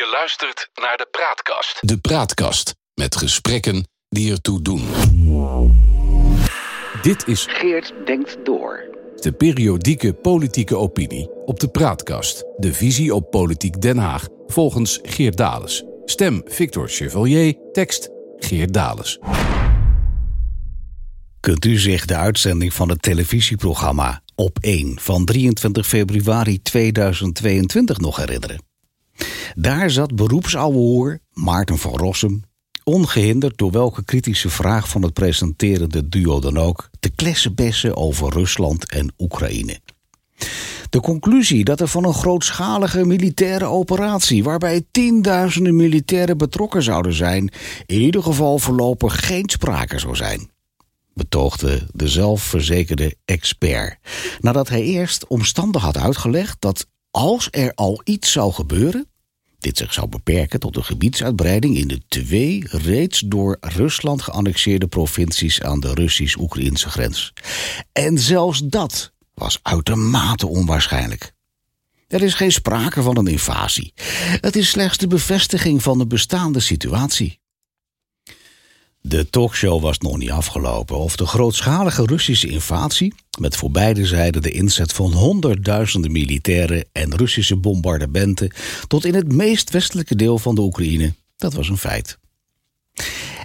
Je luistert naar de Praatkast. De Praatkast met gesprekken die ertoe doen. Dit is Geert denkt door. de periodieke politieke opinie op de Praatkast. De visie op politiek Den Haag volgens Geert Dales. Stem Victor Chevalier, tekst Geert Dales. Kunt u zich de uitzending van het televisieprogramma Op 1 van 23 februari 2022 nog herinneren? Daar zat beroepsouwehoer Maarten van Rossum, ongehinderd door welke kritische vraag van het presenterende duo dan ook, te klessenbessen over Rusland en Oekraïne. De conclusie dat er van een grootschalige militaire operatie, waarbij tienduizenden militairen betrokken zouden zijn, in ieder geval voorlopig geen sprake zou zijn betoogde de zelfverzekerde expert. Nadat hij eerst omstandig had uitgelegd dat als er al iets zou gebeuren, dit zich zou beperken tot een gebiedsuitbreiding in de twee reeds door Rusland geannexeerde provincies aan de Russisch-Oekraïnse grens. En zelfs dat was uitermate onwaarschijnlijk. Er is geen sprake van een invasie. Het is slechts de bevestiging van de bestaande situatie. De talkshow was nog niet afgelopen of de grootschalige Russische invasie, met voor beide zijden de inzet van honderdduizenden militairen en Russische bombardementen tot in het meest westelijke deel van de Oekraïne, dat was een feit.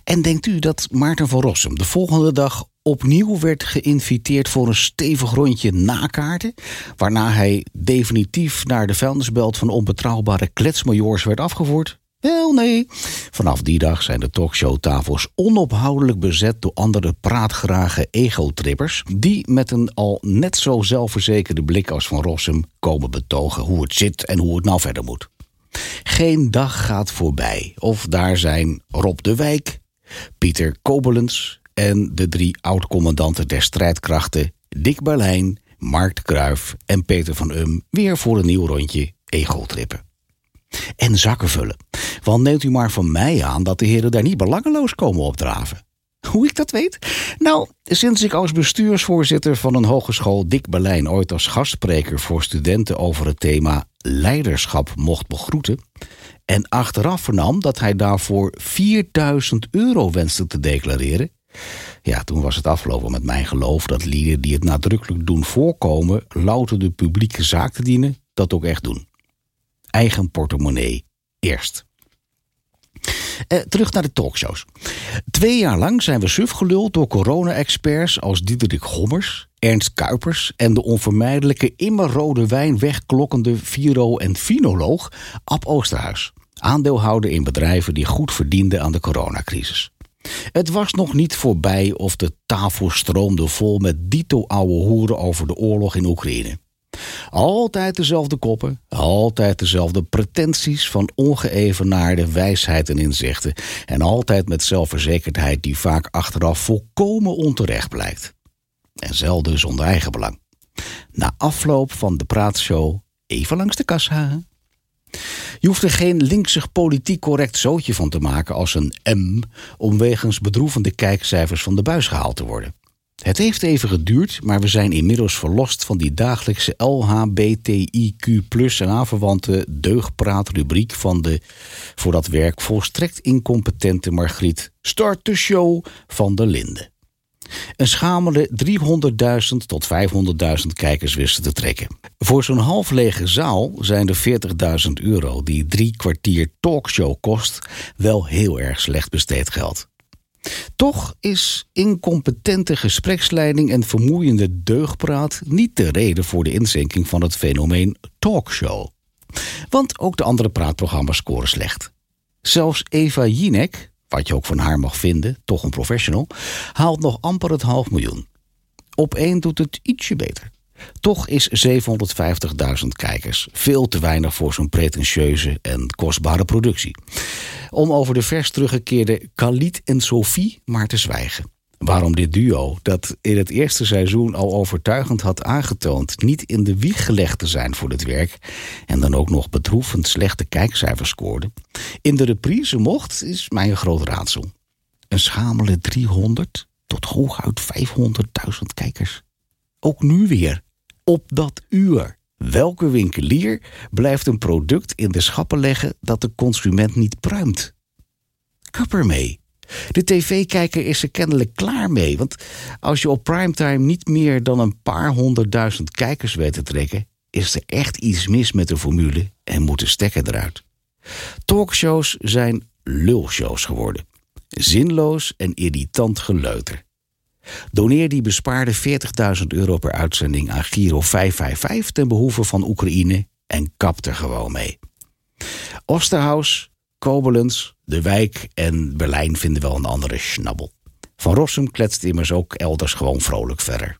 En denkt u dat Maarten van Rossum de volgende dag opnieuw werd geïnviteerd voor een stevig rondje nakaarten, waarna hij definitief naar de vuilnisbelt van onbetrouwbare kletsmajoors werd afgevoerd? Wel nee. Vanaf die dag zijn de talkshowtafels onophoudelijk bezet door andere praatgrage egotrippers... die met een al net zo zelfverzekerde blik als Van Rossum komen betogen hoe het zit en hoe het nou verder moet. Geen dag gaat voorbij of daar zijn Rob de Wijk, Pieter Kobelens... en de drie oud-commandanten der strijdkrachten Dick Berlijn, Mark de Kruijf en Peter van Um... weer voor een nieuw rondje egotrippen en zakken vullen. Want neemt u maar van mij aan dat de heren daar niet belangeloos komen opdraven. Hoe ik dat weet? Nou, sinds ik als bestuursvoorzitter van een hogeschool Dick Berlijn ooit als gastspreker voor studenten over het thema leiderschap mocht begroeten en achteraf vernam dat hij daarvoor 4000 euro wenste te declareren, ja, toen was het afgelopen met mijn geloof dat lieden die het nadrukkelijk doen voorkomen louter de publieke zaak te dienen, dat ook echt doen eigen portemonnee eerst. Eh, terug naar de talkshows. Twee jaar lang zijn we suf geluld door corona-experts als Diederik Gommers, Ernst Kuipers en de onvermijdelijke immer rode wijn wegklokkende viro- en finoloog Ab Oosterhuis. Aandeelhouder in bedrijven die goed verdienden aan de coronacrisis. Het was nog niet voorbij of de tafel stroomde vol met dito ouwe hoeren over de oorlog in Oekraïne. Altijd dezelfde koppen, altijd dezelfde pretenties van ongeëvenaarde wijsheid en inzichten. En altijd met zelfverzekerdheid die vaak achteraf volkomen onterecht blijkt. En zelden zonder eigenbelang. Na afloop van de praatshow even langs de kassa. Je hoeft er geen linksig politiek correct zootje van te maken als een M... om wegens bedroevende kijkcijfers van de buis gehaald te worden. Het heeft even geduurd, maar we zijn inmiddels verlost van die dagelijkse LHBTIQ en aanverwante deugdpraatrubriek van de voor dat werk volstrekt incompetente Margriet Start de Show van der Linde. Een schamele 300.000 tot 500.000 kijkers wisten te trekken. Voor zo'n half lege zaal zijn de 40.000 euro die drie kwartier talkshow kost wel heel erg slecht besteed geld. Toch is incompetente gespreksleiding en vermoeiende deugpraat niet de reden voor de inzinking van het fenomeen talkshow. Want ook de andere praatprogramma's scoren slecht. Zelfs Eva Jinek, wat je ook van haar mag vinden, toch een professional, haalt nog amper het half miljoen. Op één doet het ietsje beter. Toch is 750.000 kijkers veel te weinig voor zo'n pretentieuze en kostbare productie. Om over de vers teruggekeerde Khalid en Sophie maar te zwijgen. Waarom dit duo, dat in het eerste seizoen al overtuigend had aangetoond niet in de wieg gelegd te zijn voor dit werk en dan ook nog bedroevend slechte kijkcijfers scoorde, in de reprise mocht, is mij een groot raadsel. Een schamele 300 tot hooguit 500.000 kijkers. Ook nu weer op dat uur. Welke winkelier blijft een product in de schappen leggen dat de consument niet pruimt? Kapper mee. De tv-kijker is er kennelijk klaar mee. Want als je op primetime niet meer dan een paar honderdduizend kijkers weet te trekken, is er echt iets mis met de formule en moet de stekker eruit. Talkshows zijn lulshows geworden. Zinloos en irritant geleuter. Doneer die bespaarde 40.000 euro per uitzending aan Giro 555 ten behoeve van Oekraïne en kap er gewoon mee. Osterhaus, Koblenz, De Wijk en Berlijn vinden wel een andere schnabbel. Van Rossum kletst immers ook elders gewoon vrolijk verder.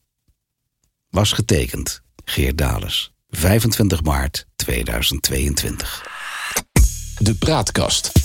Was getekend, Geert Dales, 25 maart 2022. De Praatkast.